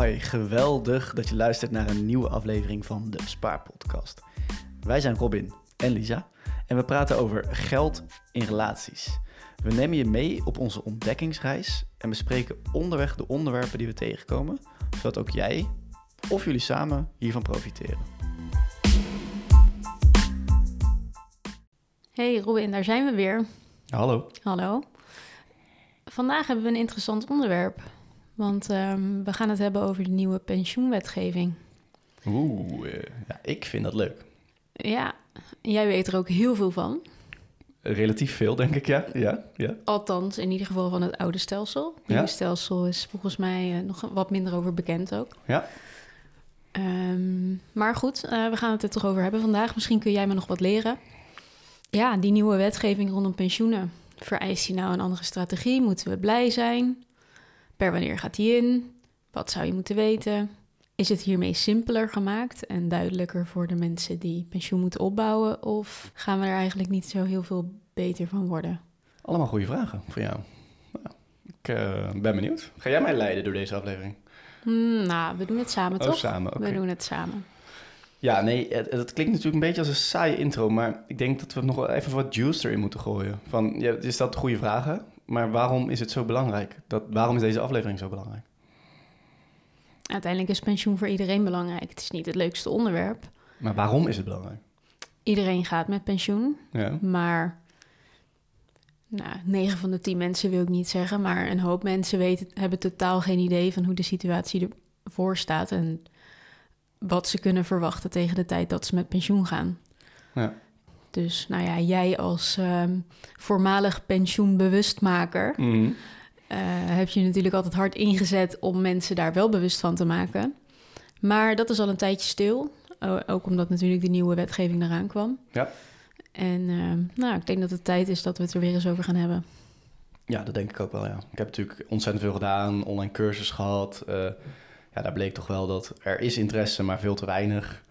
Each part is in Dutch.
Hi, geweldig dat je luistert naar een nieuwe aflevering van de Spaarpodcast. Wij zijn Robin en Lisa en we praten over geld in relaties. We nemen je mee op onze ontdekkingsreis en bespreken onderweg de onderwerpen die we tegenkomen, zodat ook jij of jullie samen hiervan profiteren. Hey Robin, daar zijn we weer. Hallo. Hallo. Vandaag hebben we een interessant onderwerp. Want ehm, we gaan het hebben over de nieuwe pensioenwetgeving. Oeh, eh, ja, ik vind dat leuk. Ja, jij weet er ook heel veel van. Relatief veel, denk ik, ja. ja, ja. Althans, in ieder geval van het oude stelsel. Het nieuwe Ja. stelsel is volgens mij eh, nog wat minder over bekend ook. Ja. Ehm, maar goed, eh, we gaan het er toch over hebben vandaag. Misschien kun jij me nog wat leren. Ja, die nieuwe wetgeving rondom pensioenen. Vereist die nou een andere strategie? Moeten we blij zijn? Per wanneer gaat die in? Wat zou je moeten weten? Is het hiermee simpeler gemaakt en duidelijker voor de mensen die pensioen moeten opbouwen? Of gaan we er eigenlijk niet zo heel veel beter van worden? Allemaal goede vragen voor jou. Nou, ik eh, ben benieuwd. Ga jij mij leiden door deze aflevering? Hmm, nou, we doen het samen, Oh, toch? samen. We doen het samen. Ja, nee, het, het klinkt natuurlijk een beetje als een saaie intro, maar ik denk dat we nog wel even wat juice erin moeten gooien. Van, ja, je stelt goede vragen, maar waarom is het zo belangrijk? Dat, waarom is deze aflevering zo belangrijk? Uiteindelijk is pensioen voor iedereen belangrijk. Het is niet het leukste onderwerp. Maar waarom is het belangrijk? Iedereen gaat met pensioen, Ja, maar nou, 9 van de 10 mensen wil ik niet zeggen, maar een hoop mensen weten, hebben totaal geen idee van hoe de situatie ervoor staat en wat ze kunnen verwachten tegen de tijd dat ze met pensioen gaan. ja. Dus nou ja, jij als ehm, voormalig pensioenbewustmaker Mhm. eh, heb je natuurlijk altijd hard ingezet om mensen daar wel bewust van te maken. Maar dat is al een tijdje stil. Ook omdat natuurlijk de nieuwe wetgeving eraan kwam. Ja. En eh, nou, ik denk dat het tijd is dat we het er weer eens over gaan hebben. ja, dat denk ik ook wel, ja. Ik heb natuurlijk ontzettend veel gedaan, online cursus gehad. eh, ja, daar bleek toch wel dat er is interesse, maar veel te weinig.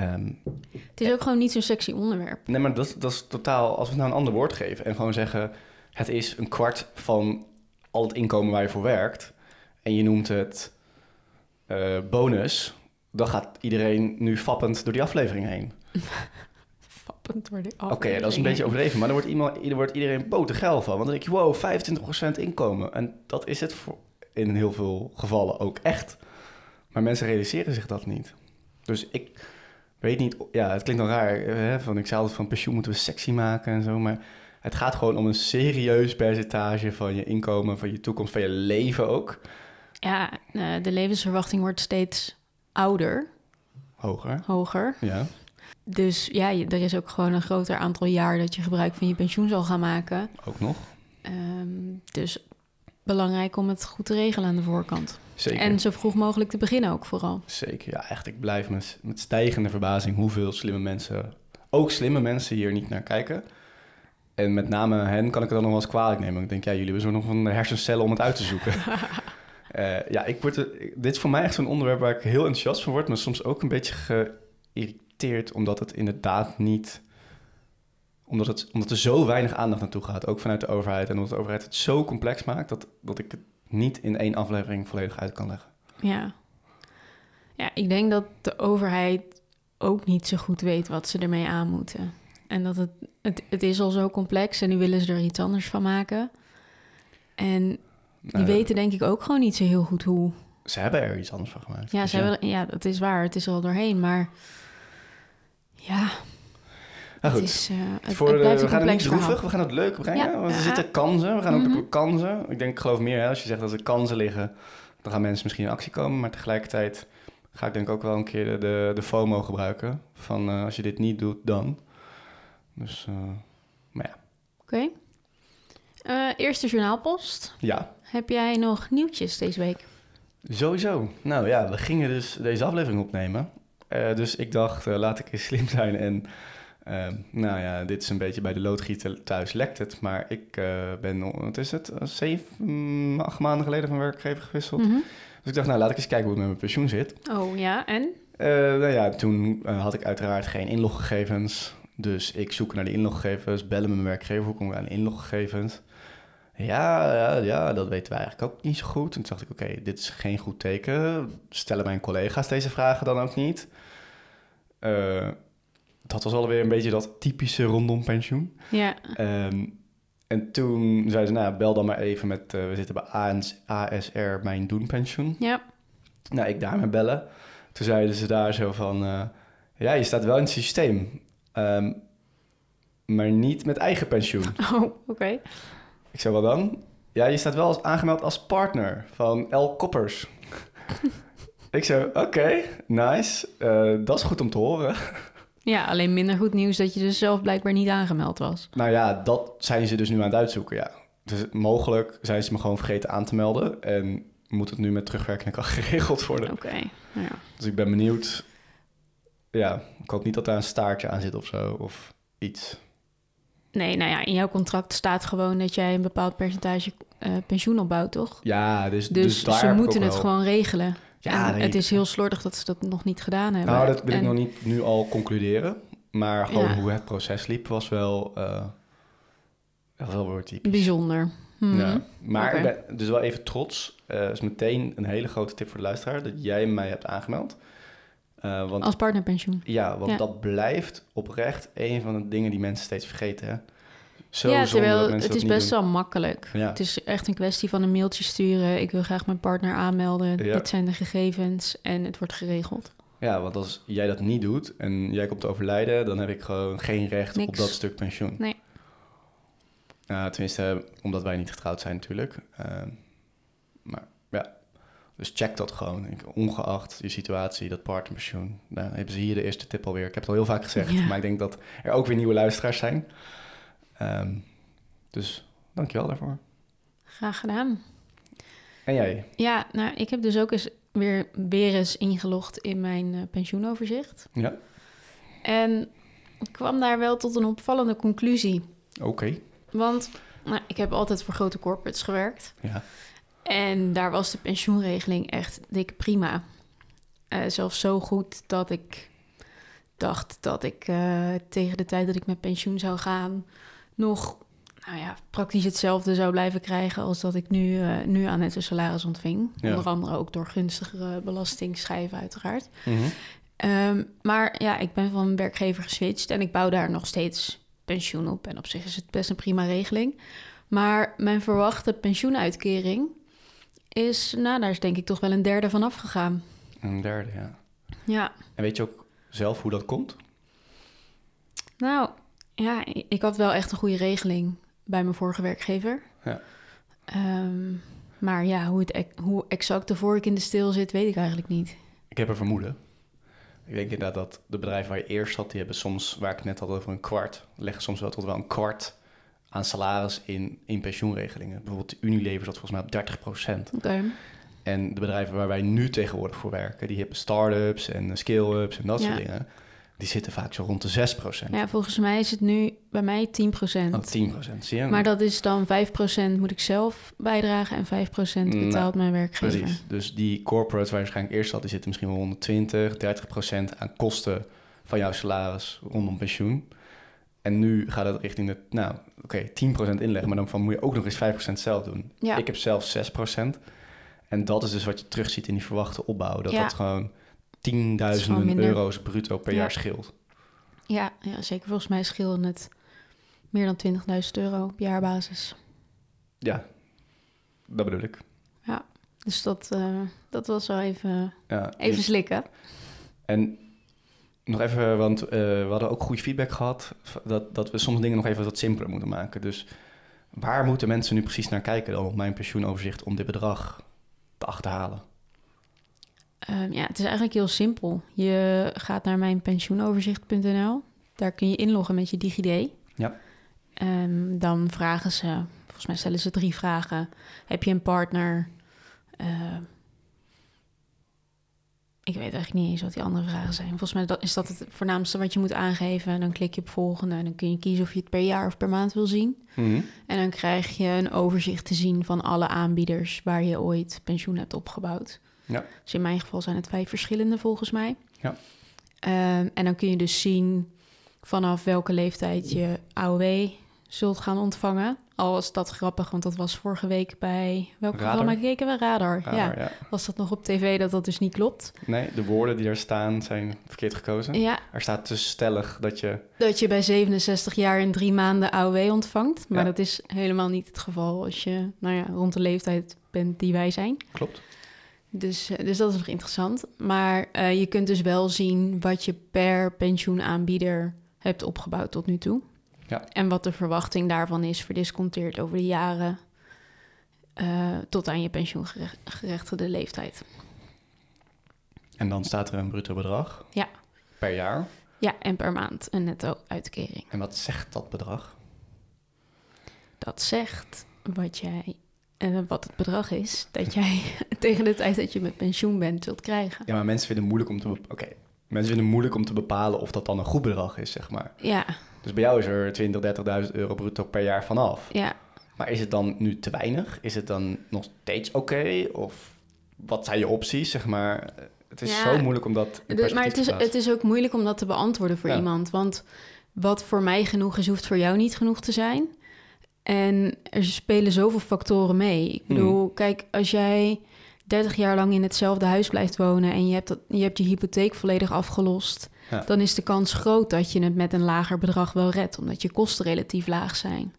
Ehm, Het is ook gewoon niet zo'n sexy onderwerp. Nee, maar dat, dat is totaal... Als we nou een ander woord geven en gewoon zeggen... het is een kwart van al het inkomen waar je voor werkt... en je noemt het eh, bonus... dan gaat iedereen nu fappend door die aflevering heen. Fappend worden. Oké, ja, dat is een beetje overdreven... maar dan wordt, iemand, er wordt iedereen potengeil van. Want dan denk je, wow, 25% inkomen. En dat is het voor, in heel veel gevallen ook echt. Maar mensen realiseren zich dat niet. Dus ik weet niet... Ja, het klinkt dan raar. Hè, van, ik zei altijd van pensioen moeten we sexy maken en zo. Maar het gaat gewoon om een serieus percentage van je inkomen... van je toekomst, van je leven ook. Ja, eh, de levensverwachting wordt steeds ouder, Hoger, hoger. ja. Dus ja, er is ook gewoon een groter aantal jaar dat je gebruik van je pensioen zal gaan maken. Ook nog. Ehm, dus belangrijk om het goed te regelen aan de voorkant. Zeker. En zo vroeg mogelijk te beginnen ook vooral. Zeker, ja, echt. Ik blijf met, met stijgende verbazing hoeveel slimme mensen, ook slimme mensen, hier niet naar kijken. En met name hen kan ik het dan nog wel eens kwalijk nemen. Ik denk, ja, jullie hebben zo nog een hersencellen om het uit te zoeken. Eh, ja, ik word, dit is voor mij echt zo'n onderwerp waar ik heel enthousiast van word, maar soms ook een beetje geïrriteerd, omdat het inderdaad niet, omdat, het, omdat er zo weinig aandacht naartoe gaat, ook vanuit de overheid. En omdat de overheid het zo complex maakt, dat, dat ik het niet in één aflevering volledig uit kan leggen. Ja. Ja, ik denk dat de overheid ook niet zo goed weet wat ze ermee aan moeten. En dat het, het, het is al zo complex en nu willen ze er iets anders van maken. En die Nou, weten denk ik ook gewoon niet zo heel goed hoe. Ze hebben er iets anders van gemaakt. Ja, Dus ze hebben, ja, dat is waar. Het is al doorheen. Maar ja, Nou het, goed, is, eh, het, voor het de- blijft we gaan het niet verhaal. droevig, we gaan het leuk brengen. Ja. Want er Ja. zitten kansen, we gaan ook Mhm. de kansen. Ik denk, ik geloof meer, hè, als je zegt dat er kansen liggen, dan gaan mensen misschien in actie komen. Maar tegelijkertijd ga ik denk ook wel een keer de, de, de FOMO gebruiken. Van eh, als je dit niet doet, dan. Dus eh, Oké. Eh, eerste journaalpost. ja, Heb jij nog nieuwtjes deze week? sowieso. Nou ja, we gingen dus deze aflevering opnemen. Eh, dus ik dacht, eh, laat ik eens slim zijn en... eh, nou ja, dit is een beetje bij de loodgieter thuis lekt het. Maar ik eh, ben, wat is het, eh, zeven, mm, acht maanden geleden van werkgever gewisseld. Mhm. Dus ik dacht, nou laat ik eens kijken hoe het met mijn pensioen zit. Oh ja, en? Eh, nou ja, toen eh, had ik uiteraard geen inloggegevens. Dus ik zoek naar die inloggegevens, bellen met mijn werkgever, hoe kom ik aan de inloggegevens? Ja, ja, ja, dat weten wij eigenlijk ook niet zo goed. En toen dacht ik, oké, dit is geen goed teken. Stellen mijn collega's deze vragen dan ook niet? Uh, dat was alweer een beetje dat typische rondom pensioen. Ja. Um, en toen zei ze, nou, bel dan maar even met... Uh, we zitten bij ASR Mijn Doen Pensioen. Ja. Nou, ik daarmee bellen. Toen zeiden ze daar zo van... Uh, ja, je staat wel in het systeem. Um, maar niet met eigen pensioen. Oh, oké. Ik zei, wel dan? Ja, je staat wel als, aangemeld als partner van L. Koppers. ik zei, oké, nice. Uh, dat is goed om te horen. Ja, alleen minder goed nieuws dat je dus zelf blijkbaar niet aangemeld was. Nou ja, dat zijn ze dus nu aan het uitzoeken, ja. Dus mogelijk zijn ze me gewoon vergeten aan te melden... en moet het nu met terugwerkende kracht geregeld worden. Oké, ja. Dus ik ben benieuwd. Ja, ik hoop niet dat daar een staartje aan zit of zo, of iets. Nee, nou ja, in jouw contract staat gewoon dat jij een bepaald percentage uh, pensioen opbouwt, toch? Ja, dus, dus, dus ze moeten het gewoon regelen. Ja, en het is heel slordig dat ze dat nog niet gedaan hebben. Nou, dat wil En- ik nog niet nu al concluderen. Maar gewoon Ja. hoe het proces liep was wel, eh wel weer typisch. Bijzonder. Mhm. Ja. Maar ik ben dus wel even trots. Eh is meteen een hele grote tip voor de luisteraar dat jij mij hebt aangemeld. Eh, want Als partnerpensioen. ja, want Ja. dat blijft oprecht een van de dingen die mensen steeds vergeten. Hè? Zo ja, terwijl het is best doen. wel makkelijk. Ja. Het is echt een kwestie van een mailtje sturen. Ik wil graag mijn partner aanmelden. Ja. Dit zijn de gegevens en het wordt geregeld. Ja, want als jij dat niet doet en jij komt te overlijden, dan heb ik gewoon geen recht op dat stuk pensioen. Nee. Nou, tenminste, omdat wij niet getrouwd zijn natuurlijk. Ehm, maar ja, dus check dat gewoon. Ik, ongeacht je situatie, dat partnerpensioen. Nou, hebben ze hier de eerste tip alweer. Ik heb het al heel vaak gezegd, Ja. maar ik denk dat er ook weer nieuwe luisteraars zijn. Ehm, dus dankjewel daarvoor. Graag gedaan. En jij? Ja, nou, ik heb dus ook eens weer, weer eens ingelogd in mijn eh, pensioenoverzicht. Ja? En ik kwam daar wel tot een opvallende conclusie. Oké. Want nou, ik heb altijd voor grote corporates gewerkt. Ja. En daar was de pensioenregeling echt dik prima. Eh, zelfs zo goed dat ik dacht dat ik eh, tegen de tijd dat ik met pensioen zou gaan... nog nou ja, praktisch hetzelfde zou blijven krijgen... als dat ik nu, eh, nu aan netto salaris ontving. Ja. Onder andere ook door gunstigere belastingschijven uiteraard. Mhm. Ehm, maar ja, ik ben van werkgever geswitcht en ik bouw daar nog steeds pensioen op. En op zich is het best een prima regeling. Maar mijn verwachte pensioenuitkering is, nou, daar is denk ik toch wel een derde van afgegaan. Een derde, ja. Ja, En weet je ook zelf hoe dat komt? nou, ja, ik had wel echt een goede regeling bij mijn vorige werkgever. Ja. Ehm, maar ja, hoe, het, hoe exact de vork in de steel zit, weet ik eigenlijk niet. Ik heb een vermoeden. Ik denk inderdaad dat de bedrijven waar je eerst zat, die hebben soms, waar ik het net had over een kwart, leggen soms wel tot wel een kwart aan salaris in, in pensioenregelingen. Bijvoorbeeld Unilever zat volgens mij op 30% Oké. En de bedrijven waar wij nu tegenwoordig voor werken, die hebben start-ups en scale-ups en dat Ja. soort dingen. Die zitten vaak zo rond de 6% Ja, volgens mij is het nu bij mij 10%. Oh, 10 zie je? Maar dat is dan 5% moet ik zelf bijdragen en 5% Nou, betaalt mijn werkgever. Precies. Dus die corporates waar je waarschijnlijk eerst zat, die zitten misschien wel 120, 30% aan kosten van jouw salaris rondom pensioen. En nu gaat het richting de, nou, oké, 10% inleggen, maar dan van moet je ook nog eens 5% zelf doen. Ja. Ik heb zelf 6% En dat is dus wat je terugziet in die verwachte opbouw. Dat Ja. dat gewoon tienduizenden euro's bruto per Ja. jaar scheelt. Ja, ja, zeker. Volgens mij scheelde het meer dan 20.000 euro op jaarbasis. Ja, dat bedoel ik. Dus dat, eh, dat was wel even, Ja, even slikken. En nog even, want eh, we hadden ook goede feedback gehad... Dat, dat we soms dingen nog even wat simpeler moeten maken. Dus waar moeten mensen nu precies naar kijken dan op mijn pensioenoverzicht... om dit bedrag te achterhalen? Ehm, ja, het is eigenlijk heel simpel. Je gaat naar mijn pensioenoverzicht.nl. Daar kun je inloggen met je DigiD. Ja. Ehm, dan vragen ze, volgens mij stellen ze drie vragen. Heb je een partner? Ehm, ik weet eigenlijk niet eens wat die andere vragen zijn. Volgens mij is dat het voornaamste wat je moet aangeven. En dan klik je op volgende en dan kun je kiezen of je het per jaar of per maand wil zien. Mhm. En dan krijg je een overzicht te zien van alle aanbieders waar je ooit pensioen hebt opgebouwd. Ja. Dus in mijn geval zijn het vijf verschillende volgens mij. Ja. Ehm, en dan kun je dus zien vanaf welke leeftijd je AOW zult gaan ontvangen. Al was dat grappig, want dat was vorige week bij... Welk Radar. programma keken we? Radar. Radar, ja, ja. was dat nog op tv dat dat dus niet klopt. Nee, de woorden die er staan zijn verkeerd gekozen. Ja, Er staat dus stellig dat je... dat je bij 67 jaar in drie maanden AOW ontvangt. Maar Ja. dat is helemaal niet het geval als je nou ja, rond de leeftijd bent die wij zijn. Klopt. Dus, eh, dus dat is nog interessant. Maar eh, je kunt dus wel zien wat je per pensioenaanbieder hebt opgebouwd tot nu toe. Ja. En wat de verwachting daarvan is verdisconteerd over de jaren eh, tot aan je pensioengerechtigde leeftijd. En dan staat er een bruto bedrag. Ja. Per jaar. Ja, en per maand een netto uitkering. En wat zegt dat bedrag? Dat zegt wat jij, eh, wat het bedrag is dat jij tegen de tijd dat je met pensioen bent zult krijgen. Ja, maar mensen vinden het moeilijk om te... Oké, mensen vinden het moeilijk om te bepalen of dat dan een goed bedrag is, zeg maar. Ja, Dus bij jou is er 20, 30.000 euro bruto per jaar vanaf. ja. Maar is het dan nu te weinig? Is het dan nog steeds oké? Of wat zijn je opties, zeg maar? Het is Ja, zo moeilijk om dat De- perspectief maar het is, het is ook moeilijk om dat te beantwoorden voor Ja. iemand. Want wat voor mij genoeg is, hoeft voor jou niet genoeg te zijn. En er spelen zoveel factoren mee. Ik bedoel, Hmm. kijk, als jij 30 jaar lang in hetzelfde huis blijft wonen en je hebt, dat, je, hebt je hypotheek volledig afgelost, Ja. dan is de kans groot dat je het met een lager bedrag wel redt, omdat je kosten relatief laag zijn.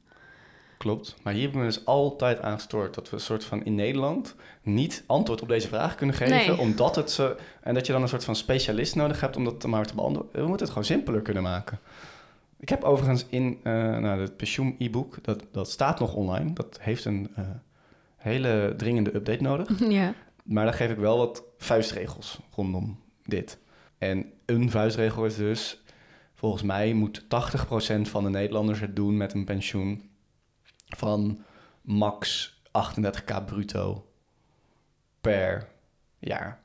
Klopt. Maar hier hebben we dus altijd aan gestoord dat we een soort van in Nederland niet antwoord op deze vraag kunnen geven. Nee. Omdat het zo. En dat je dan een soort van specialist nodig hebt om dat maar te beantwoorden. We moeten het gewoon simpeler kunnen maken. Ik heb overigens in eh nou, het pensioen e-book, dat, dat staat nog online. Dat heeft een eh, hele dringende update nodig. ja. Maar daar geef ik wel wat vuistregels rondom dit. En een vuistregel is dus, volgens mij moet 80% van de Nederlanders het doen met een pensioen van max 38k bruto per jaar.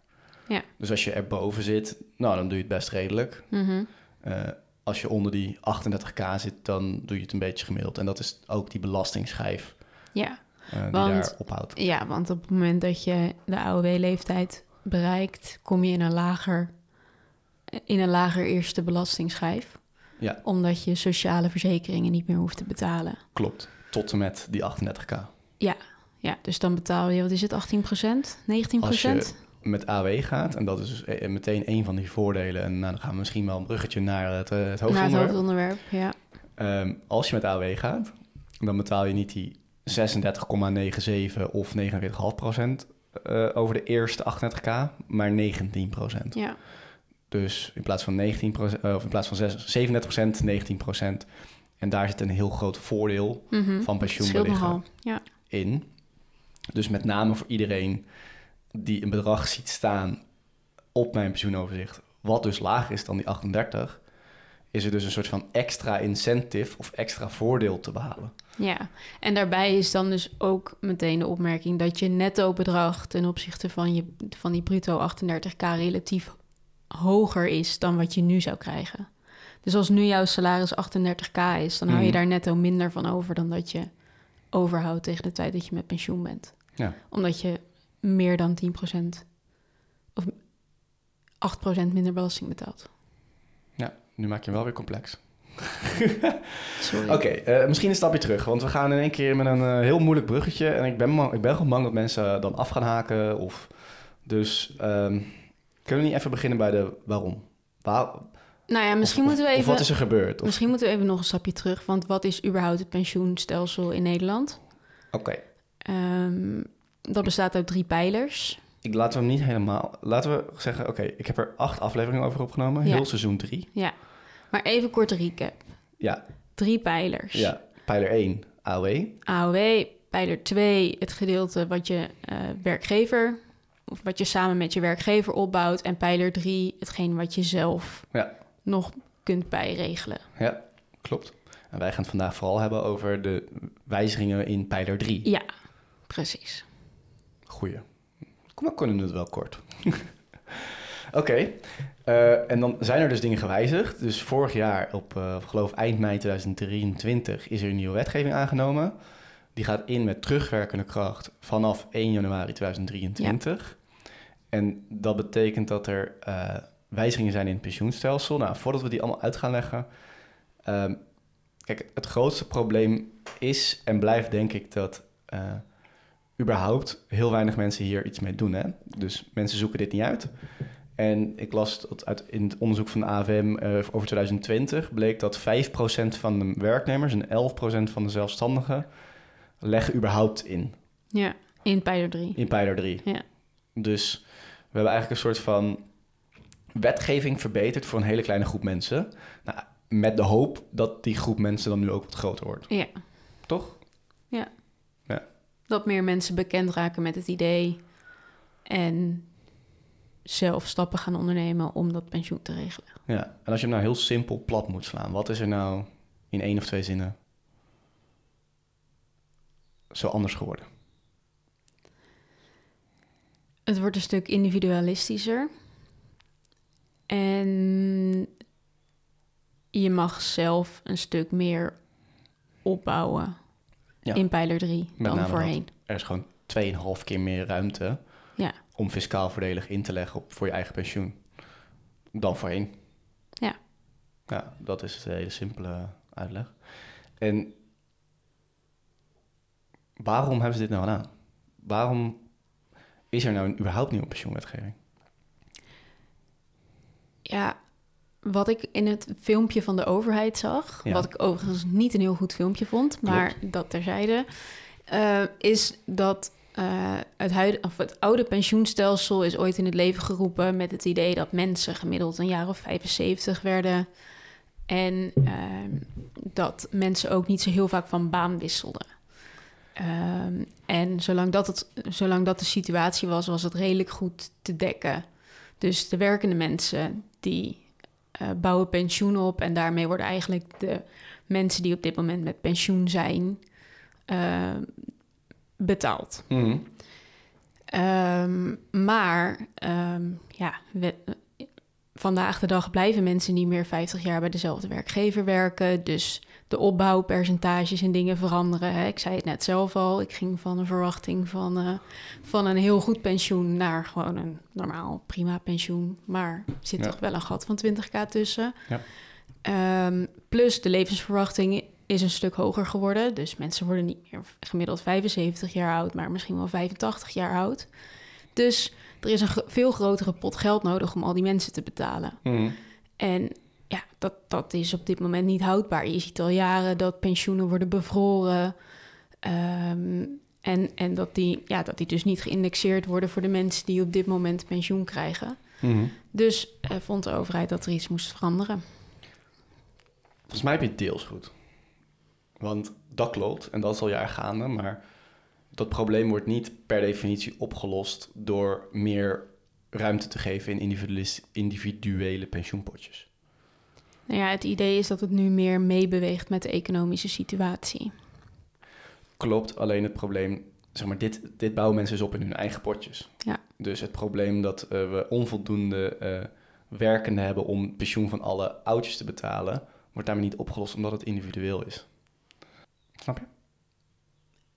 Ja. Dus als je erboven zit, nou dan doe je het best redelijk. Mhm. Eh, als je onder die 38k zit, dan doe je het een beetje gemiddeld. En dat is ook die belastingsschijf ja. eh, die Want- daar ophoudt. Ja, want op het moment dat je de AOW-leeftijd bereikt, kom je in een lager, in een lager eerste belastingsschijf. Ja. Omdat je sociale verzekeringen niet meer hoeft te betalen. Klopt, tot en met die 38k. Ja, dus dan betaal je, wat is het, 18% 19 Als je met AW gaat, en dat is dus eh, meteen een van die voordelen, en nou, dan gaan we misschien wel een bruggetje naar het, eh, het Naar het hoofdonderwerp. ja. Ehm, als je met AW gaat, dan betaal je niet die 36,97 of 49,5 procent eh, over de eerste 38k, maar 19 procent. Ja, Dus in plaats van 19 procent, of in plaats van 6 37 procent, 19 procent. En daar zit een heel groot voordeel Mhm. van pensioenbeleggen. Ja, in. Dus met name voor iedereen die een bedrag ziet staan op mijn pensioenoverzicht, wat dus lager is dan die 38, is er dus een soort van extra incentive of extra voordeel te behalen. ja. En daarbij is dan dus ook meteen de opmerking dat je netto bedrag ten opzichte van, je, van die bruto 38k relatief hoger is dan wat je nu zou krijgen. Dus als nu jouw salaris 38k is, dan hou je Mhm. daar netto minder van over dan dat je overhoudt tegen de tijd dat je met pensioen bent. Ja. Omdat je meer dan 10% of 8% minder belasting betaalt. Ja, nu maak je hem wel weer complex. Sorry. Oké, eh, misschien een stapje terug, want we gaan in één keer met een eh, heel moeilijk bruggetje. En ik ben, ik ben gewoon bang dat mensen dan af gaan haken. Of... Dus ehm, kunnen we niet even beginnen bij de waarom? Waar, Nou ja, misschien of- moeten we of even... wat is er gebeurd? Of- Misschien moeten we even nog een stapje terug. Want wat is überhaupt het pensioenstelsel in Nederland? Oké, Ehm, dat bestaat uit drie pijlers. ik laten we hem niet helemaal... Laten we zeggen, oké, ik heb er acht afleveringen over opgenomen. Ja. Heel seizoen drie. Ja. Maar even kort recap. Ja, Drie pijlers. ja. Pijler 1, AOW. AOW. Pijler 2, het gedeelte wat je eh, werkgever... of wat je samen met je werkgever opbouwt. En pijler 3, hetgeen wat je zelf Ja. nog kunt bijregelen. Ja, klopt. En wij gaan het vandaag vooral hebben over de wijzigingen in pijler 3. Ja, precies. Goeie. We kunnen het wel kort. Oké. eh, en dan zijn er dus dingen gewijzigd. Dus vorig jaar, op eh, geloof eind mei 2023, is er een nieuwe wetgeving aangenomen. Die gaat in met terugwerkende kracht vanaf 1 januari 2023. En dat betekent dat er eh, wijzigingen zijn in het pensioenstelsel. Nou, voordat we die allemaal uit gaan leggen, ehm, kijk, het grootste probleem is en blijft denk ik dat überhaupt heel weinig mensen hier iets mee doen. Hè? Dus mensen zoeken dit niet uit. En ik las dat uit in het onderzoek van de AVM eh, over 2020 bleek dat 5% van de werknemers en 11% van de zelfstandigen leggen überhaupt in. Ja, in pijler 3. In pijler 3. Ja. Dus we hebben eigenlijk een soort van wetgeving verbeterd voor een hele kleine groep mensen. Nou, met de hoop dat die groep mensen dan nu ook wat groter wordt. Ja. Toch? Dat meer mensen bekend raken met het idee en zelf stappen gaan ondernemen om dat pensioen te regelen. Ja. En als je hem nou heel simpel plat moet slaan, wat is er nou in één of twee zinnen zo anders geworden? Het wordt een stuk individualistischer. En je mag zelf een stuk meer opbouwen Ja. in pijler 3 Met dan voorheen. Er is gewoon 2,5 keer meer ruimte Ja. om fiscaal voordelig in te leggen op, voor je eigen pensioen dan voorheen. Ja. Ja, dat is de hele simpele uitleg. En waarom hebben ze dit nou gedaan? Waarom is er nou überhaupt nieuwe pensioenwetgeving? Ja, wat ik in het filmpje van de overheid zag, Ja. wat ik overigens niet een heel goed filmpje vond, maar dat terzijde, eh, is dat eh, het, huid, of het oude pensioenstelsel is ooit in het leven geroepen met het idee dat mensen gemiddeld een jaar of 75 werden en ehm, dat mensen ook niet zo heel vaak van baan wisselden. Ehm, en zolang dat, het, zolang dat de situatie was, was het redelijk goed te dekken. Dus de werkende mensen die eh, bouwen pensioen op en daarmee worden eigenlijk de mensen die op dit moment met pensioen zijn eh, betaald. Mhm. Ehm, maar ehm, ja, we- vandaag de dag blijven mensen niet meer 50 jaar bij dezelfde werkgever werken. Dus de opbouwpercentages en dingen veranderen. Hè. Ik zei het net zelf al. Ik ging van een verwachting van, eh, van een heel goed pensioen naar gewoon een normaal prima pensioen. Maar er zit Ja. toch wel een gat van 20k tussen. Ja. Ehm, plus de levensverwachting is een stuk hoger geworden. Dus mensen worden niet meer gemiddeld 75 jaar oud, maar misschien wel 85 jaar oud. Dus er is een veel grotere pot geld nodig om al die mensen te betalen. Mhm. En ja, dat, dat is op dit moment niet houdbaar. Je ziet al jaren dat pensioenen worden bevroren. ehm, en en dat, die, ja, dat die dus niet geïndexeerd worden voor de mensen die op dit moment pensioen krijgen. Mhm. Dus eh, vond de overheid dat er iets moest veranderen. Volgens mij heb je het deels goed. Want dat klopt en dat is al jaar gaande, maar dat probleem wordt niet per definitie opgelost door meer ruimte te geven in individuele pensioenpotjes. Nou ja, het idee is dat het nu meer meebeweegt met de economische situatie. Klopt, alleen het probleem, zeg maar, dit, dit bouwen mensen dus op in hun eigen potjes. Ja. Dus het probleem dat eh, we onvoldoende eh werkenden hebben om pensioen van alle oudjes te betalen, wordt daarmee niet opgelost omdat het individueel is. Snap je?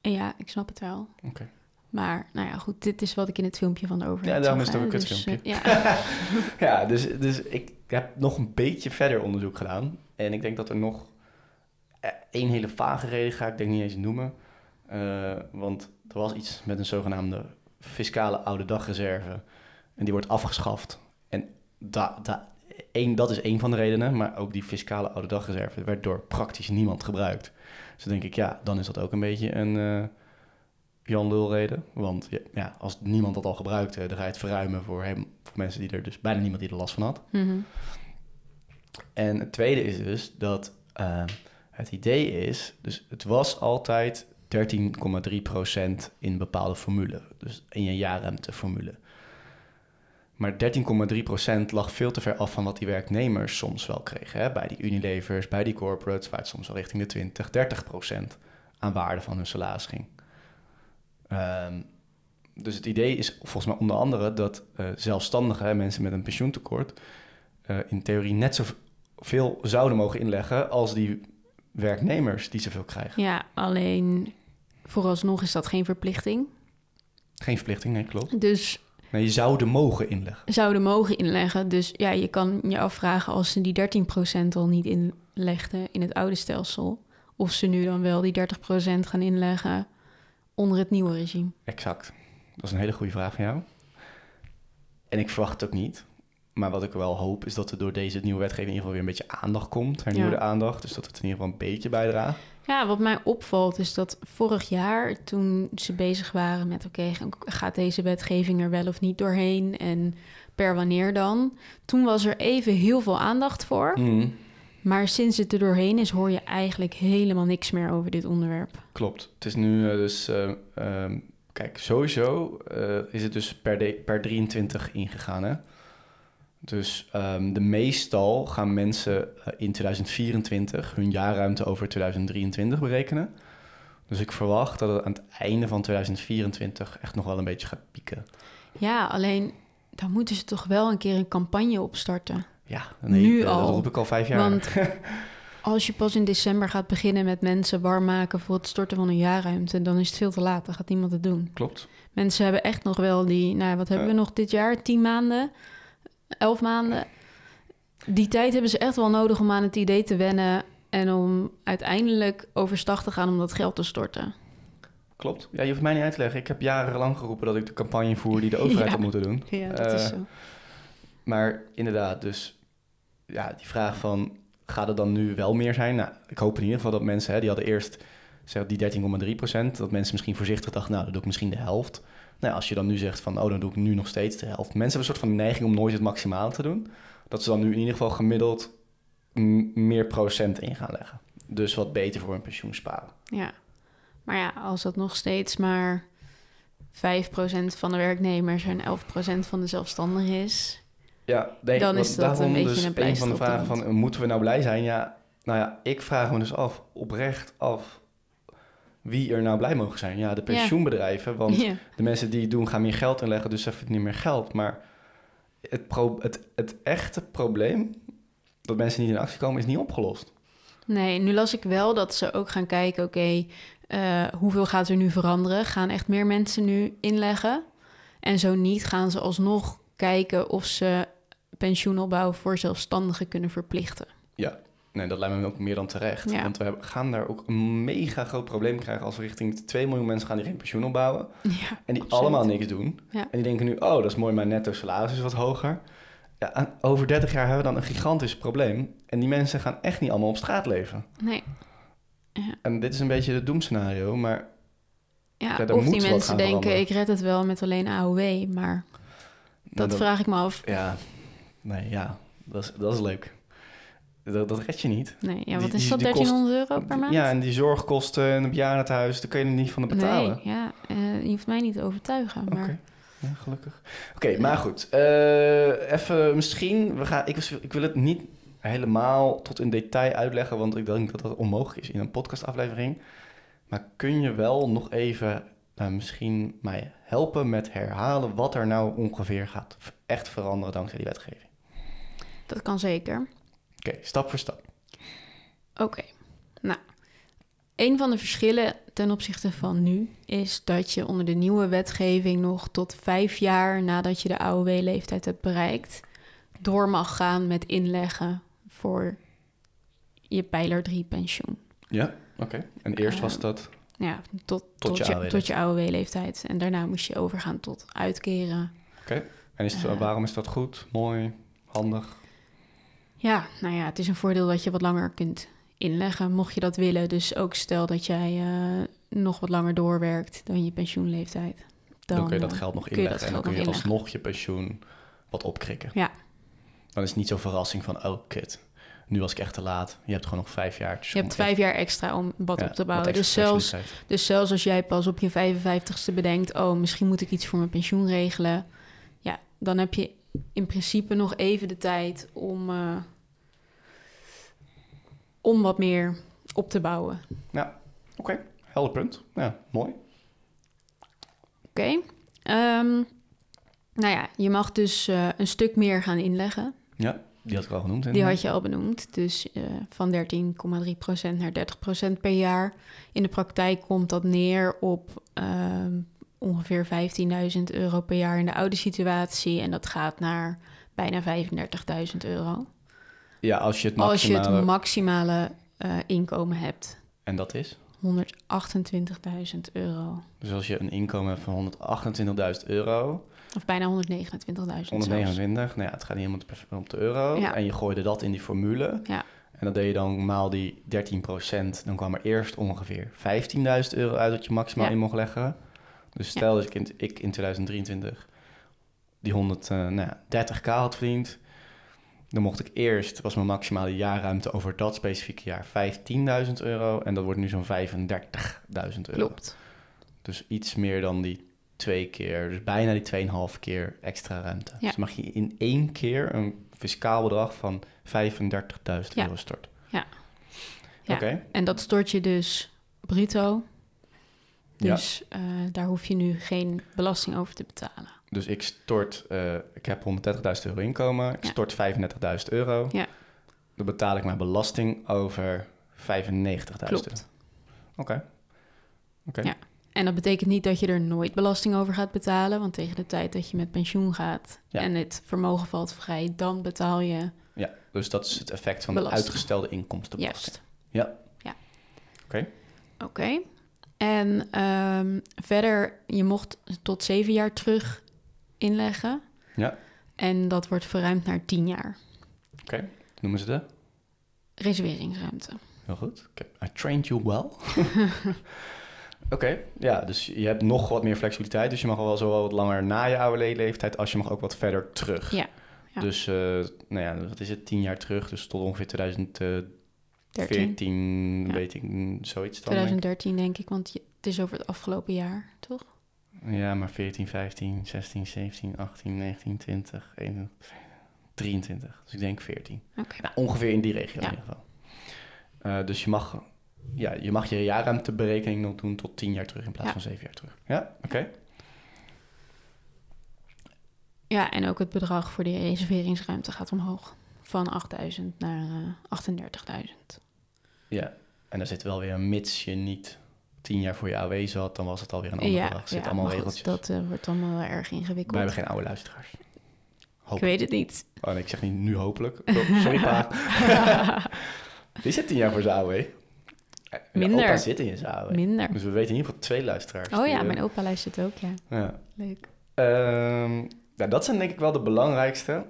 Ja, ik snap het wel. Oké. Maar nou ja, goed, dit is wat ik in het filmpje van de overheid Ja, daarom is het ook een Dus, kutfilmpje. eh, ja. Ja, dus, dus ik heb nog een beetje verder onderzoek gedaan. En ik denk dat er nog eh, één hele vage reden ga ik denk niet eens noemen. Eh, want er was iets met een zogenaamde fiscale oude dagreserve. En die wordt afgeschaft. En da, da, één, dat is één van de redenen. Maar ook die fiscale oude dagreserve werd door praktisch niemand gebruikt. Dus dan denk ik, ja, dan is dat ook een beetje een eh Jan Lul reden. Want ja, als niemand dat al gebruikte, dan ga je het verruimen voor, hem, voor mensen die er dus bijna niemand die er last van had. Mhm. En het tweede is dus dat eh, het idee is, dus het was altijd 13,3% in bepaalde formule, dus in je jaarruimteformule. Maar 13,3% lag veel te ver af van wat die werknemers soms wel kregen. Hè? Bij die Unilevers, bij die corporates, waar het soms wel richting de 20, 30% aan waarde van hun salaris ging. Ehm, dus het idee is volgens mij onder andere dat eh zelfstandigen, mensen met een pensioentekort, eh, in theorie net zoveel zouden mogen inleggen als die werknemers die zoveel krijgen. ja, alleen vooralsnog is dat geen verplichting. Geen verplichting, nee, klopt. Dus Nee, je zouden mogen inleggen. zouden mogen inleggen. Dus ja, je kan je afvragen als ze die 13% al niet legden in het oude stelsel, of ze nu dan wel die 30% gaan inleggen onder het nieuwe regime. Exact. Dat is een hele goede vraag van jou. En ik verwacht het ook niet. Maar wat ik wel hoop is dat er door deze nieuwe wetgeving in ieder geval weer een beetje aandacht komt. Hernieuwde Ja. aandacht. Dus dat het in ieder geval een beetje bijdraagt. Ja, wat mij opvalt is dat vorig jaar, toen ze bezig waren met: oké, gaat deze wetgeving er wel of niet doorheen en per wanneer dan? Toen was er even heel veel aandacht voor. Mm, Maar sinds het er doorheen is, hoor je eigenlijk helemaal niks meer over dit onderwerp. klopt. Het is nu eh, dus... eh, ehm, kijk, sowieso eh, is het dus per, de, per 23 ingegaan, hè? Dus ehm, de meestal gaan mensen eh, in 2024 hun jaarruimte over 2023 berekenen. Dus ik verwacht dat het aan het einde van 2024 echt nog wel een beetje gaat pieken. Ja, alleen dan moeten ze toch wel een keer een campagne opstarten. Ja, nee, Nu eh, dat al. roep ik al vijf jaar. Want als je pas in december gaat beginnen met mensen warm maken voor het storten van hun jaarruimte, dan is het veel te laat. Dan gaat niemand het doen. Klopt. Mensen hebben echt nog wel die, nou, wat hebben we nog dit jaar? Tien maanden? Elf maanden? Die tijd hebben ze echt wel nodig om aan het idee te wennen en om uiteindelijk overstag te gaan om dat geld te storten. Klopt. Ja, je hoeft mij niet uit te leggen. Ik heb jarenlang geroepen dat ik de campagne voer die de overheid Ja. had moeten doen. Ja, dat is Eh, zo. Maar inderdaad, dus ja, die vraag van gaat het dan nu wel meer zijn? Nou, ik hoop in ieder geval dat mensen, hè, die hadden eerst zeg, die 13,3 procent, dat mensen misschien voorzichtig dachten, nou, dan doe ik misschien de helft. Nou, als je dan nu zegt van, oh, dan doe ik nu nog steeds de helft. Mensen hebben een soort van neiging om nooit het maximaal te doen. Dat ze dan nu in ieder geval gemiddeld meer procent in gaan leggen. Dus wat beter voor hun pensioen sparen. Ja. Maar ja, als dat nog steeds maar 5% van de werknemers en 11% van de zelfstandigen is. Ja, nee, Dan is dat een daarom beetje dus een een van de vragen van, moeten we nou blij zijn? Ja, nou ja, ik vraag me dus af, oprecht af, wie er nou blij mogen zijn. Ja, de pensioenbedrijven, want Ja. de mensen die het doen gaan meer geld inleggen, dus ze hebben niet meer geld. Maar het, het, het echte probleem, dat mensen niet in actie komen, is niet opgelost. Nee, nu las ik wel dat ze ook gaan kijken, oké, eh, hoeveel gaat er nu veranderen? Gaan echt meer mensen nu inleggen? En zo niet, gaan ze alsnog kijken of ze pensioenopbouw voor zelfstandigen kunnen verplichten. Nee, dat lijkt me ook meer dan terecht. Ja. Want we gaan daar ook een mega groot probleem krijgen als we richting 2 miljoen mensen gaan die geen pensioen opbouwen. Ja, En die absoluut. allemaal niks doen. Ja. En die denken nu, oh, dat is mooi, mijn netto salaris is wat hoger. Ja, over 30 jaar hebben we dan een gigantisch probleem. En die mensen gaan echt niet allemaal op straat leven. Nee, En dit is een beetje het doemscenario, maar ja, of moet die mensen denken, veranderen. ik red het wel met alleen AOW, maar dat dan- vraag ik me af. Ja, nee, ja, dat is, dat is leuk. Dat, dat red je niet. Nee, ja, Die- wat is dat, die kost- 1300 euro per maand? Ja, en die zorgkosten en het bejaardentehuis, daar kun je er niet van betalen. Nee, ja, eh, je hoeft mij niet te overtuigen, maar... Oké. Ja, gelukkig. Oké, maar goed. Eh, even misschien, we gaan, ik, ik wil het niet helemaal tot in detail uitleggen, want ik denk dat dat onmogelijk is in een podcastaflevering. Maar kun je wel nog even eh, misschien mij helpen met herhalen wat er nou ongeveer gaat echt veranderen dankzij die wetgeving? Dat kan zeker. Oké, stap voor stap. Oké, nou, een van de verschillen ten opzichte van nu is dat je onder de nieuwe wetgeving nog tot vijf jaar nadat je de AOW-leeftijd hebt bereikt, door mag gaan met inleggen voor je pijler 3 pensioen. Ja, oké. En eerst was dat... Ja, tot, Tot tot, je AOW AOW-leeftijd. En daarna moest je overgaan tot uitkeren. En is het, eh, waarom is dat goed, mooi, handig? Ja, nou ja, het is een voordeel dat je wat langer kunt inleggen, mocht je dat willen. Dus ook stel dat jij eh, nog wat langer doorwerkt dan je pensioenleeftijd. Dan, kun je dat eh, geld nog inleggen en dan kun je inleggen. alsnog je pensioen wat opkrikken. Ja. Dan is het niet zo'n verrassing van, oh kut, nu was ik echt te laat. Je hebt gewoon nog vijf jaar. Je hebt vijf jaar extra om wat op te bouwen. Dus zelfs, dus zelfs als jij pas op je 55ste bedenkt... oh, misschien moet ik iets voor mijn pensioen regelen... ja, dan heb je in principe nog even de tijd om, eh, om wat meer op te bouwen. Oké, helder punt. Ja, mooi. Oké. Ehm, nou ja, je mag dus eh, een stuk meer gaan inleggen. Ja, die had ik al genoemd. Die had je al benoemd. Dus eh, van 13,3% naar 30% per jaar. In de praktijk komt dat neer op ehm, ongeveer 15.000 euro per jaar in de oude situatie. En dat gaat naar bijna 35.000 euro. Ja, als je het als je maximale... het maximale eh, inkomen hebt. En dat is? 128.000 euro. Dus als je een inkomen hebt van 128.000 euro, Of bijna 129.000 zelfs. 129, nou ja, het gaat niet de, om de euro. Ja. En je gooide dat in die formule. Ja. En dan deed je dan maal die 13% Dan kwam er eerst ongeveer 15.000 euro uit dat je maximaal Ja. in mocht leggen. Dus stel dat ik in, ik in 2023 die 130k had verdiend. Dan mocht ik eerst, was mijn maximale jaarruimte over dat specifieke jaar 15.000 euro. En dat wordt nu zo'n 35.000 euro. Klopt. Dus iets meer dan die twee keer, dus bijna die 2,5 keer extra ruimte. Ja. Dus mag je in één keer een fiscaal bedrag van 35.000 Ja. euro storten. Ja. Ja. Oké, En dat stort je dus bruto. Ja. Dus eh, daar hoef je nu geen belasting over te betalen. dus ik stort, eh, ik heb 130.000 euro inkomen, ik Ja. stort 35.000 euro. Ja. Dan betaal ik mijn belasting over 95.000 euro. Klopt. Oké. Oké. Ja. En dat betekent niet dat je er nooit belasting over gaat betalen. Want tegen de tijd dat je met pensioen gaat Ja. en het vermogen valt vrij, dan betaal je Ja, dus dat is het effect van de uitgestelde inkomstenbelasting. juist. Ja. Ja. Oké. Oké. En ehm, verder, je mocht tot zeven jaar terug inleggen. Ja. En dat wordt verruimd naar tien jaar. Oké, noemen ze de? Reserveringsruimte. Heel goed. I trained you well. Oké, ja, dus je hebt nog wat meer flexibiliteit. Dus je mag wel zo wel wat langer na je oude leeftijd, als je mag ook wat verder terug. Ja, ja. Dus, eh, nou ja, wat is het, tien jaar terug, dus tot ongeveer 2014, 13. Ja. weet ik, zoiets dan. denk 2013 denk ik, want het is over het afgelopen jaar, toch? Ja, maar 14, 15, 16, 17, 18, 19, 20, 21, 23. Dus ik denk 14. Oké. Nou, ongeveer in die regio Ja. in ieder geval. Eh, dus je mag, ja, je mag je jaarruimteberekening nog doen tot 10 jaar terug in plaats Ja. van 7 jaar terug. Ja, oké. Ja, en ook het bedrag voor die reserveringsruimte gaat omhoog. Van 8000 naar eh 38.000. Ja, en daar zit wel weer een mits je niet 10 jaar voor je AW zat, dan was het alweer een ander Ja, bedrag. Ja, allemaal goed, regeltjes. dat eh, wordt allemaal wel erg ingewikkeld. Wij hebben geen oude luisteraars. Ik weet het niet. Oh, nee, ik zeg niet nu hopelijk. Oh, sorry pa. Die zit 10 jaar voor zijn AW. Eh, Minder. Opa zit in zijn AW. Minder. Dus we weten in ieder geval twee luisteraars. Oh die, ja, eh, mijn opa luistert ook, ja. ja. Leuk. Ehm, nou, dat zijn denk ik wel de belangrijkste.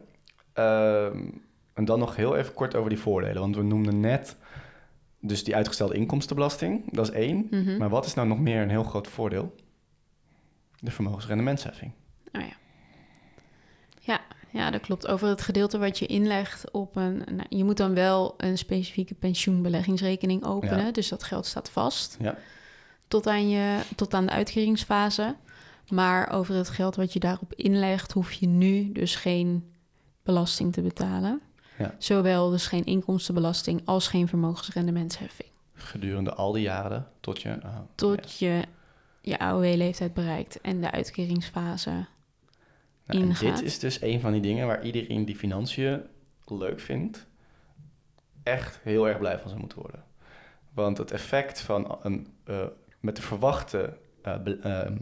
Ehm, en dan nog heel even kort over die voordelen. Want we noemden net dus die uitgestelde inkomstenbelasting. Dat is één. Mhm. Maar wat is nou nog meer een heel groot voordeel? De vermogensrendementsheffing. Oh ja. Ja, ja, dat klopt. Over het gedeelte wat je inlegt op een... Nou, je moet dan wel een specifieke pensioenbeleggingsrekening openen. Ja. Dus dat geld staat vast. Ja. Tot aan, je, tot aan de uitkeringsfase. Maar over het geld wat je daarop inlegt... hoef je nu dus geen belasting te betalen. Ja. Zowel dus geen inkomstenbelasting als geen vermogensrendementsheffing. Gedurende al die jaren tot je... oh, Tot je je AOW-leeftijd bereikt en de uitkeringsfase. Nou, en ingaat. dit is dus een van die dingen waar iedereen die financiën leuk vindt, echt heel erg blij van zou moeten worden. Want het effect van een, eh, met de verwachte eh, ehm,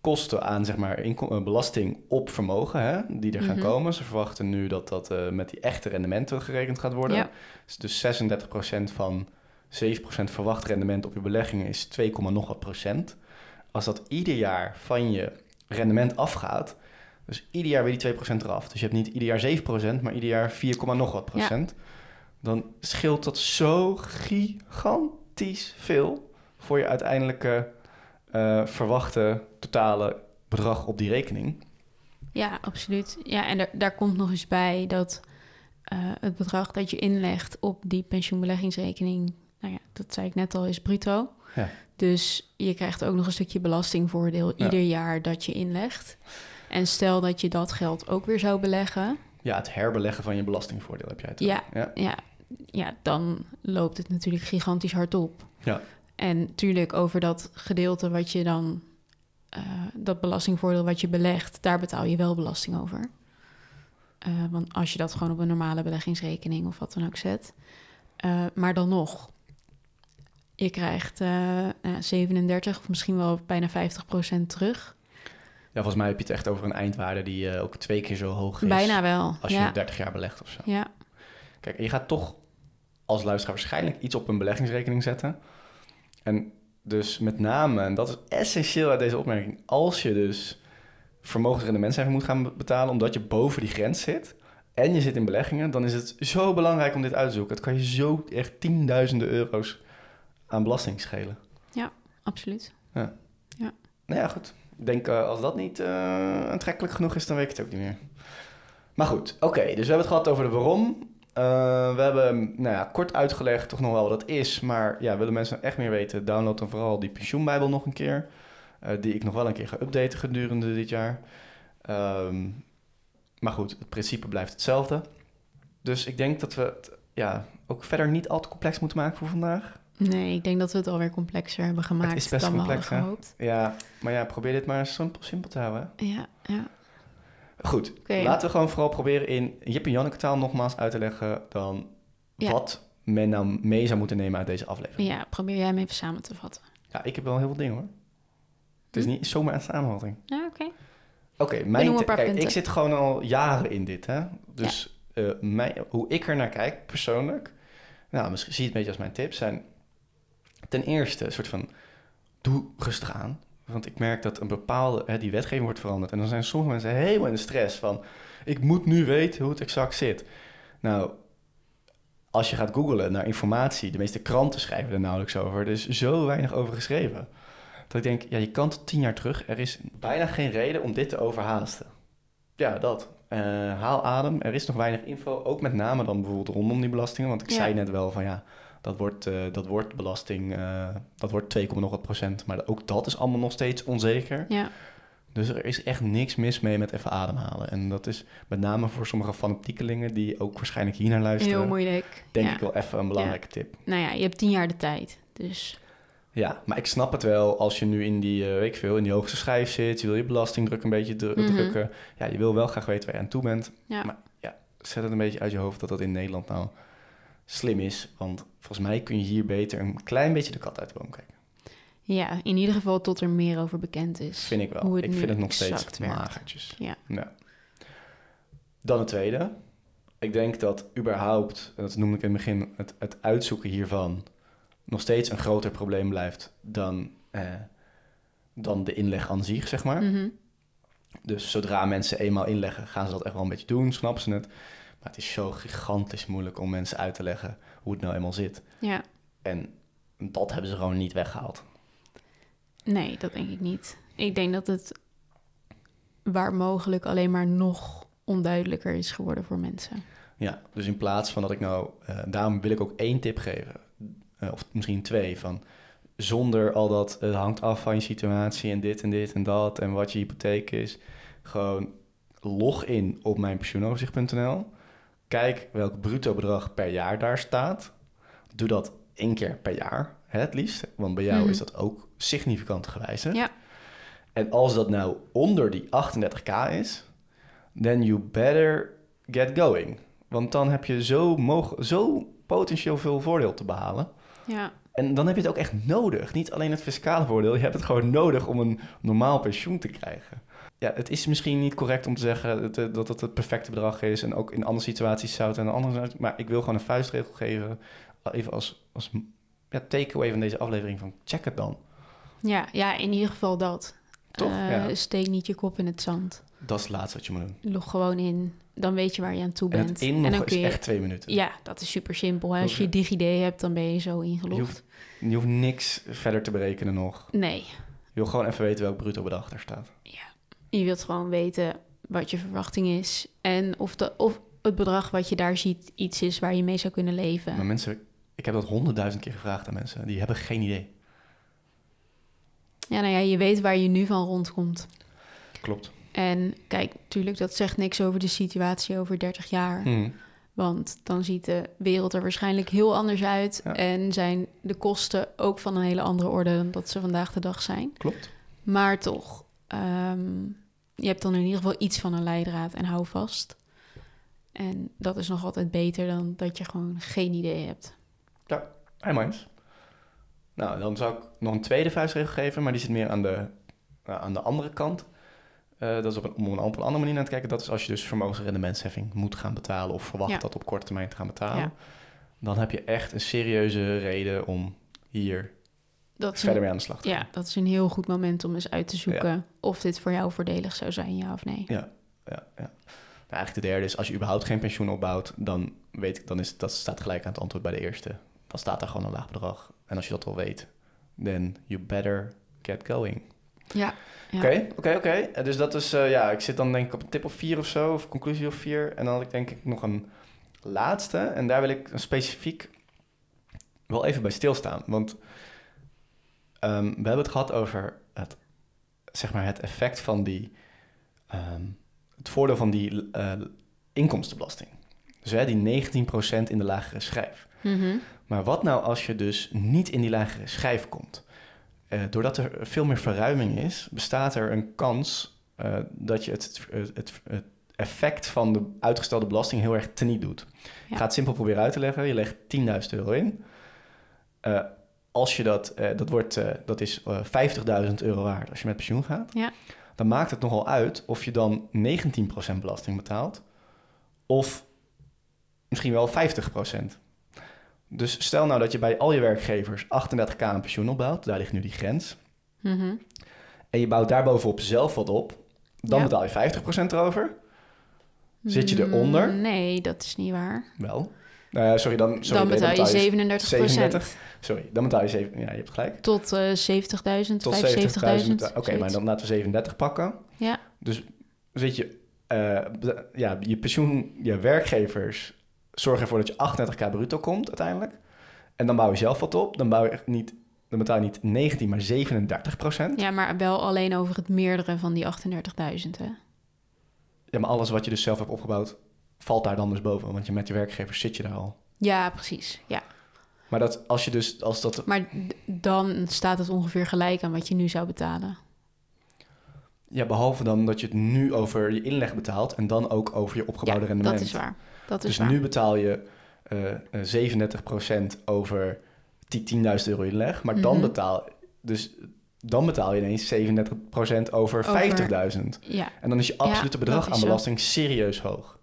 kosten aan zeg maar, inkom- eh, belasting op vermogen, hè, die er gaan Mhm. komen. Ze verwachten nu dat dat eh, met die echte rendementen gerekend gaat worden. Ja. Dus, dus 36% van 7% verwacht rendement op je beleggingen is 2, nog wat procent. Als dat ieder jaar van je rendement afgaat, dus ieder jaar weer die 2% eraf. Dus je hebt niet ieder jaar 7%, maar ieder jaar 4, nog wat procent. Dan scheelt dat zo gigantisch veel voor je uiteindelijke eh, verwachte totale bedrag op die rekening. Ja, absoluut. Ja, en daar, daar komt nog eens bij dat eh, het bedrag dat je inlegt op die pensioenbeleggingsrekening, nou ja, dat zei ik net al, is bruto. Ja. Dus je krijgt ook nog een stukje belastingvoordeel Ja. ieder jaar dat je inlegt. En stel dat je dat geld ook weer zou beleggen, Ja, het herbeleggen van je belastingvoordeel heb jij het Ja. ja. ja, ja, dan loopt het natuurlijk gigantisch hard op. Ja. En tuurlijk over dat gedeelte wat je dan, eh, dat belastingvoordeel wat je belegt, daar betaal je wel belasting over. Eh, want als je dat gewoon op een normale beleggingsrekening of wat dan ook zet. Eh, maar dan nog, je krijgt eh, nou, 37 of misschien wel bijna 50 procent terug. Ja, volgens mij heb je het echt over een eindwaarde die ook twee keer zo hoog is. Bijna wel. Als je ja. 30 jaar belegt of zo. ja. Kijk, je gaat toch als luisteraar waarschijnlijk iets op een beleggingsrekening zetten. En dus met name, en dat is essentieel uit deze opmerking, als je dus vermogensrendementcijfer moet gaan betalen omdat je boven die grens zit en je zit in beleggingen, dan is het zo belangrijk om dit uit te zoeken. Het kan je zo echt tienduizenden euro's aan belasting schelen. Absoluut. Nou ja, goed. Ik denk uh, als dat niet uh, aantrekkelijk genoeg is, dan weet ik het ook niet meer. Maar goed, oké. dus we hebben het gehad over de waarom. Uh, we hebben nou ja, kort uitgelegd toch nog wel wat dat is. Maar ja, willen mensen echt meer weten, download dan vooral die pensioenbijbel nog een keer. die ik nog wel een keer ga updaten gedurende dit jaar. Um, maar goed, het principe blijft hetzelfde. Dus ik denk dat we het ja, ook verder niet al te complex moeten maken voor vandaag. Nee, ik denk dat we het alweer complexer hebben gemaakt het is best dan complex, we hadden gehoopt. Ja, maar ja, probeer dit maar simpel, simpel te houden. Ja, ja. Goed, laten we gewoon vooral proberen in Jip en Janneke taal nogmaals uit te leggen dan Ja. wat men nou mee zou moeten nemen uit deze aflevering. Ja, probeer jij hem even samen te vatten. Ja, ik heb wel heel veel dingen hoor. Het is Hm? niet zomaar een samenvatting. Ja, oké. Oké, mijn kijk, punten. ik zit gewoon al jaren in dit, hè. Dus eh, mijn, hoe ik er naar kijk, persoonlijk... Nou, misschien zie je het een beetje als mijn tips zijn... Ten eerste, een soort van... Doe rustig aan. Want ik merk dat een bepaalde... Hè, die wetgeving wordt veranderd. En dan zijn sommige mensen helemaal in de stress van... Ik moet nu weten hoe het exact zit. Nou, als je gaat googlen naar informatie... De meeste kranten schrijven er nauwelijks over. Er is zo weinig over geschreven. Dat ik denk, ja, je kan tot tien jaar terug. Er is bijna geen reden om dit te overhaasten. Ja, dat. Eh, haal adem. Er is nog weinig info. Ook met name dan bijvoorbeeld rondom die belastingen. Want ik Ja. zei net wel van ja, dat wordt, eh, dat wordt belasting. eh, dat wordt 2, nog wat procent. Maar ook dat is allemaal nog steeds onzeker. Ja, Dus er is echt niks mis mee met even ademhalen. En dat is met name voor sommige fanatiekelingen die ook waarschijnlijk hier naar luisteren. heel moeilijk. Denk ja. ik wel even een belangrijke tip. Nou ja, je hebt tien jaar de tijd. Dus Ja, maar ik snap het wel als je nu in die, eh, weet ik veel, in die hoogste schijf zit. Je wil je belastingdruk een beetje dru- Mhm. drukken. Ja, je wil wel graag weten waar je aan toe bent. ja. Maar ja, zet het een beetje uit je hoofd dat dat in Nederland nou slim is. Want volgens mij kun je hier beter een klein beetje de kat uit de boom kijken. ja, in ieder geval tot er meer over bekend is. Vind ik wel. Hoe het ik vind het nog steeds werkt. magertjes. Ja. Dan het tweede. Ik denk dat überhaupt, dat noemde ik in het begin, het, het uitzoeken hiervan nog steeds een groter probleem blijft dan, eh, dan de inleg aan zich, zeg maar. Mhm. Dus zodra mensen eenmaal inleggen, gaan ze dat echt wel een beetje doen, snappen ze het. Maar het is zo gigantisch moeilijk om mensen uit te leggen hoe het nou eenmaal zit. Ja, En dat hebben ze gewoon niet weggehaald. nee, dat denk ik niet. Ik denk dat het waar mogelijk alleen maar nog onduidelijker is geworden voor mensen. Ja, dus in plaats van dat ik nou... eh, daarom wil ik ook één tip geven. eh, of misschien twee. Van zonder al dat... Het hangt af van je situatie en dit en dit en dat... en wat je hypotheek is. Gewoon log in op mijnpensioenoverzicht.nl. Kijk welk bruto bedrag per jaar daar staat. Doe dat één keer per jaar, hè, het liefst. Want bij jou Mhm. is dat ook significant gewijzigd. Ja. En als dat nou onder die 38k is, then you better get going. Want dan heb je zo, zo potentieel veel voordeel te behalen. Ja, En dan heb je het ook echt nodig. Niet alleen het fiscale voordeel, je hebt het gewoon nodig om een normaal pensioen te krijgen. Ja, het is misschien niet correct om te zeggen dat het, dat het het perfecte bedrag is. En ook in andere situaties zou het en andere. Maar ik wil gewoon een vuistregel geven. Even als, als ja, takeaway van deze aflevering: van check het dan. ja, ja, in ieder geval dat. Toch? Eh, Ja. Steek niet je kop in het zand. Dat is het laatste wat je moet doen. Log gewoon in. Dan weet je waar je aan toe En bent. het inloggen dan kun je... echt twee minuten. Ja, dat is super simpel. hè. Als je. DigiD hebt, dan ben je zo ingelogd. Je hoeft, je hoeft niks verder te berekenen nog. Nee, Je wil gewoon even weten welk bruto bedrag daar staat. Je wilt gewoon weten wat je verwachting is. En of, de, of het bedrag wat je daar ziet iets is waar je mee zou kunnen leven. Maar mensen, ik heb dat honderdduizend keer gevraagd aan mensen. Die hebben geen idee. Ja, nou ja, je weet waar je nu van rondkomt. Klopt. En kijk, natuurlijk, dat zegt niks over de situatie over 30 jaar. Hm. Want dan ziet de wereld er waarschijnlijk heel anders uit. Ja. En zijn de kosten ook van een hele andere orde dan dat ze vandaag de dag zijn. Klopt. Maar toch, ehm, je hebt dan in ieder geval iets van een leidraad en hou vast. En dat is nog altijd beter dan dat je gewoon geen idee hebt. Helemaal eens. Nou, dan zou ik nog een tweede vuistregel geven, maar die zit meer aan de, aan de andere kant. eh, dat is op een, om een, op een andere manier naar te kijken. Dat is als je dus vermogensrendementsheffing moet gaan betalen of verwacht Ja. dat op korte termijn te gaan betalen. Ja. Dan heb je echt een serieuze reden om hier Dat is verder een, mee aan de slag te gaan. ja, dat is een heel goed moment om eens uit te zoeken of dit voor jou voordelig zou zijn, ja of nee. Ja, ja, ja. Nou, eigenlijk de derde is, als je überhaupt geen pensioen opbouwt, dan weet ik, dan is dat staat gelijk aan het antwoord bij de eerste. Dan staat daar gewoon een laag bedrag. En als je dat al weet, then you better get going. Ja. Ja. Oké, oké, oké. Eh, Dus dat is, eh, ja, ik zit dan denk ik op een tip of vier of zo, of conclusie of vier. En dan had ik denk ik nog een laatste. En daar wil ik een specifiek wel even bij stilstaan. Want ehm, we hebben het gehad over het, zeg maar, het effect van die, ehm, het voordeel van die eh, inkomstenbelasting. Dus hè, die 19% in de lagere schijf. Mhm. Maar wat nou als je dus niet in die lagere schijf komt? Eh, doordat er veel meer verruiming is, bestaat er een kans eh, dat je het, het, het, het effect van de uitgestelde belasting heel erg teniet doet. Ik ga het simpel proberen uit te leggen. Je legt 10.000 euro in. Eh, als je dat, eh, dat, wordt, eh, dat is eh 50.000 euro waard als je met pensioen gaat. Ja. Dan maakt het nogal uit of je dan 19% belasting betaalt of misschien wel 50%. Dus stel nou dat je bij al je werkgevers 38k aan pensioen opbouwt, daar ligt nu die grens, Mhm. en je bouwt daarbovenop zelf wat op, dan Ja. betaal je 50% erover. Zit je eronder? Nee, dat is niet waar. Wel. Eh, sorry, dan, sorry, dan betaal je 37 37. Sorry, dan betaal je 7. Ja, je hebt gelijk. Tot eh 70.000, Tot 75.000. 70.000. Oké, maar dan laten we 37 pakken. Ja. Dus zit je, eh, ja, je pensioen, je werkgevers zorgen ervoor dat je 38k bruto komt uiteindelijk. En dan bouw je zelf wat op. Dan, bouw je niet, dan betaal je niet 19, maar 37 procent. Ja, maar wel alleen over het meerdere van die 38.000, hè? Ja, maar alles wat je dus zelf hebt opgebouwd, valt daar dan dus boven. Want je met je werkgevers zit je daar al. Ja, precies. Ja. Maar dat, als je dus, als dat, Maar dan staat het ongeveer gelijk aan wat je nu zou betalen. ja, behalve dan dat je het nu over je inleg betaalt en dan ook over je opgebouwde ja, rendement. dat is waar. Dat is Dus waar. nu betaal je eh, eh, 37% over die 10.000 euro inleg, maar dan Mhm. betaal dus dan betaal je ineens 37% over, Over- 50.000. Ja, En dan is je absolute Ja, bedrag aan belasting serieus hoog.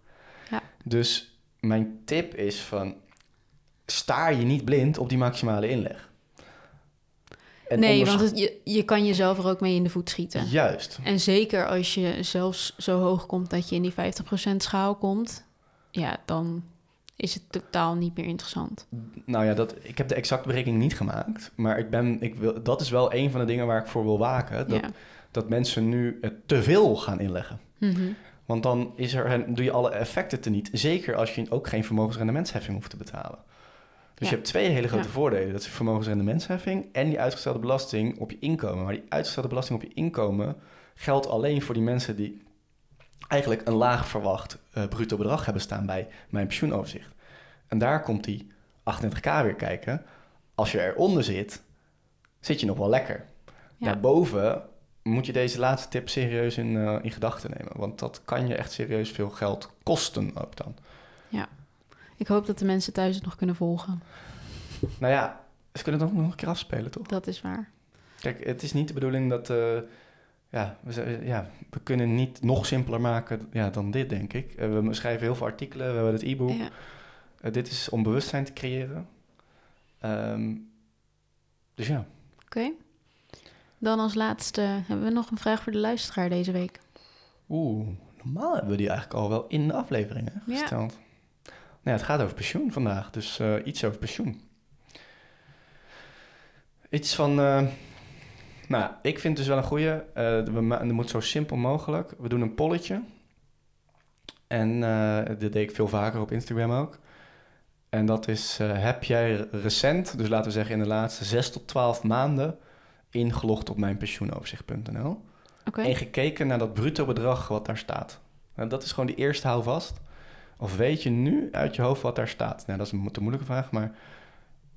Dus mijn tip is van staar je niet blind op die maximale inleg. En nee, want het, je, je kan jezelf er ook mee in de voet schieten. Juist. En zeker als je zelfs zo hoog komt dat je in die 50% schaal komt, ja, dan is het totaal niet meer interessant. Nou ja, dat, ik heb de exacte berekening niet gemaakt. Maar ik ben, ik wil, dat is wel een van de dingen waar ik voor wil waken. Dat, ja. dat mensen nu te veel gaan inleggen. Mhm. Want dan is er, doe je alle effecten teniet. Zeker als je ook geen vermogensrendementsheffing hoeft te betalen. Dus Ja. je hebt twee hele grote Ja. voordelen. Dat is vermogensrendementsheffing en die uitgestelde belasting op je inkomen. Maar die uitgestelde belasting op je inkomen geldt alleen voor die mensen die eigenlijk een laag verwacht eh, bruto bedrag hebben staan bij mijn pensioenoverzicht. En daar komt die 38k weer kijken. Als je eronder zit, zit je nog wel lekker. Ja. Daarboven moet je deze laatste tip serieus in, eh, in gedachten nemen. Want dat kan je echt serieus veel geld kosten ook dan. Ik hoop dat de mensen thuis het nog kunnen volgen. Nou ja, ze kunnen het ook nog een keer afspelen, toch? Dat is waar. Kijk, het is niet de bedoeling dat... eh, ja, we, z- ja, we kunnen niet nog simpeler maken ja, dan dit, denk ik. Eh, we schrijven heel veel artikelen, we hebben het e-book. Ja. Eh, dit is om bewustzijn te creëren. Ehm, dus ja. Oké. Dan als laatste hebben we nog een vraag voor de luisteraar deze week. Oeh, normaal hebben we die eigenlijk al wel in de afleveringen Ja. gesteld. Nou ja, het gaat over pensioen vandaag, dus eh, iets over pensioen. Iets van, eh, nou, ik vind dus wel een goede. we ma- het moet zo simpel mogelijk. We doen een polletje. En eh dit deed ik veel vaker op Instagram ook. En dat is, eh, heb jij recent, dus laten we zeggen in de laatste 6 tot 12 maanden, ingelogd op mijn pensioenoverzicht.nl? En gekeken naar dat bruto bedrag wat daar staat. Nou, dat is gewoon de eerste houvast. Of weet je nu uit je hoofd wat daar staat? Nou, dat is een te moeilijke vraag, maar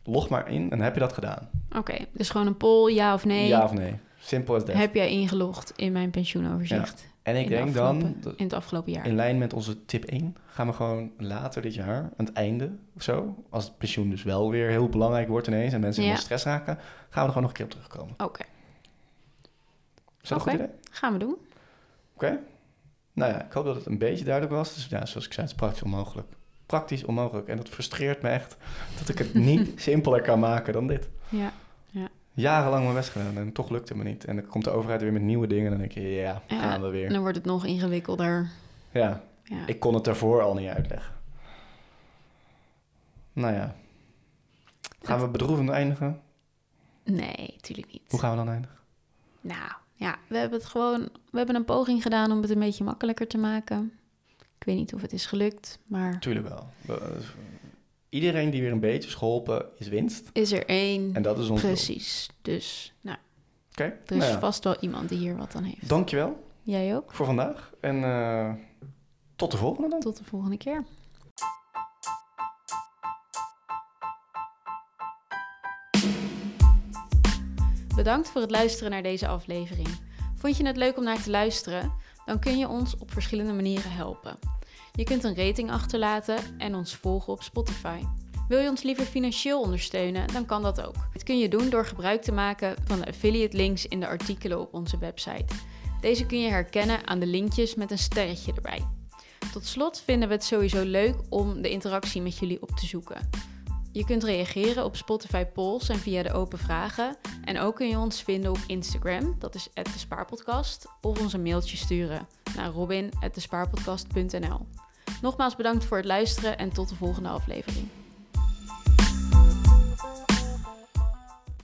log maar in en heb je dat gedaan? Oké, dus gewoon een poll, ja of nee. Ja of nee? Simpel as that. Heb jij ingelogd in mijn pensioenoverzicht en ik in de denk dan, in het afgelopen jaar? in lijn met onze tip 1, gaan we gewoon later dit jaar, aan het einde of zo, als het pensioen dus wel weer heel belangrijk wordt ineens en mensen in Ja. de stress raken, gaan we er gewoon nog een keer op terugkomen. Oké, Is dat een goed idee? gaan we doen. Oké. Nou ja, ik hoop dat het een beetje duidelijk was. Dus ja, zoals ik zei, het is praktisch onmogelijk. Praktisch onmogelijk. En dat frustreert me echt dat ik het niet simpeler kan maken dan dit. Ja. Jarenlang mijn best gedaan en toch lukt het me niet. En dan komt de overheid weer met nieuwe dingen en dan denk je, ja, Ja, gaan we En weer. dan wordt het nog ingewikkelder. Ja, Ja. ik kon het daarvoor al niet uitleggen. Nou ja. Gaan we bedroevend eindigen? Nee, natuurlijk niet. Hoe gaan we dan eindigen? Nou, ja, we hebben het gewoon... We hebben een poging gedaan om het een beetje makkelijker te maken. Ik weet niet of het is gelukt, maar Tuurlijk wel. Iedereen die weer een beetje is geholpen, is winst. is er één. En dat is ons doel. Precies. Dus, nou, Oké, er is nou ja. vast wel iemand die hier wat aan heeft. Dankjewel Jij ook? voor vandaag. En eh, tot de volgende dan. Tot de volgende keer. Bedankt voor het luisteren naar deze aflevering. Vond je het leuk om naar te luisteren? Dan kun je ons op verschillende manieren helpen. Je kunt een rating achterlaten en ons volgen op Spotify. Wil je ons liever financieel ondersteunen, dan kan dat ook. Dit kun je doen door gebruik te maken van de affiliate links in de artikelen op onze website. Deze kun je herkennen aan de linkjes met een sterretje erbij. Tot slot vinden we het sowieso leuk om de interactie met jullie op te zoeken. Je kunt reageren op Spotify polls en via de open vragen. En ook kun je ons vinden op Instagram, dat is de Spaarpodcast, of ons een mailtje sturen naar robin@despaarpodcast.nl. Nogmaals bedankt voor het luisteren en tot de volgende aflevering.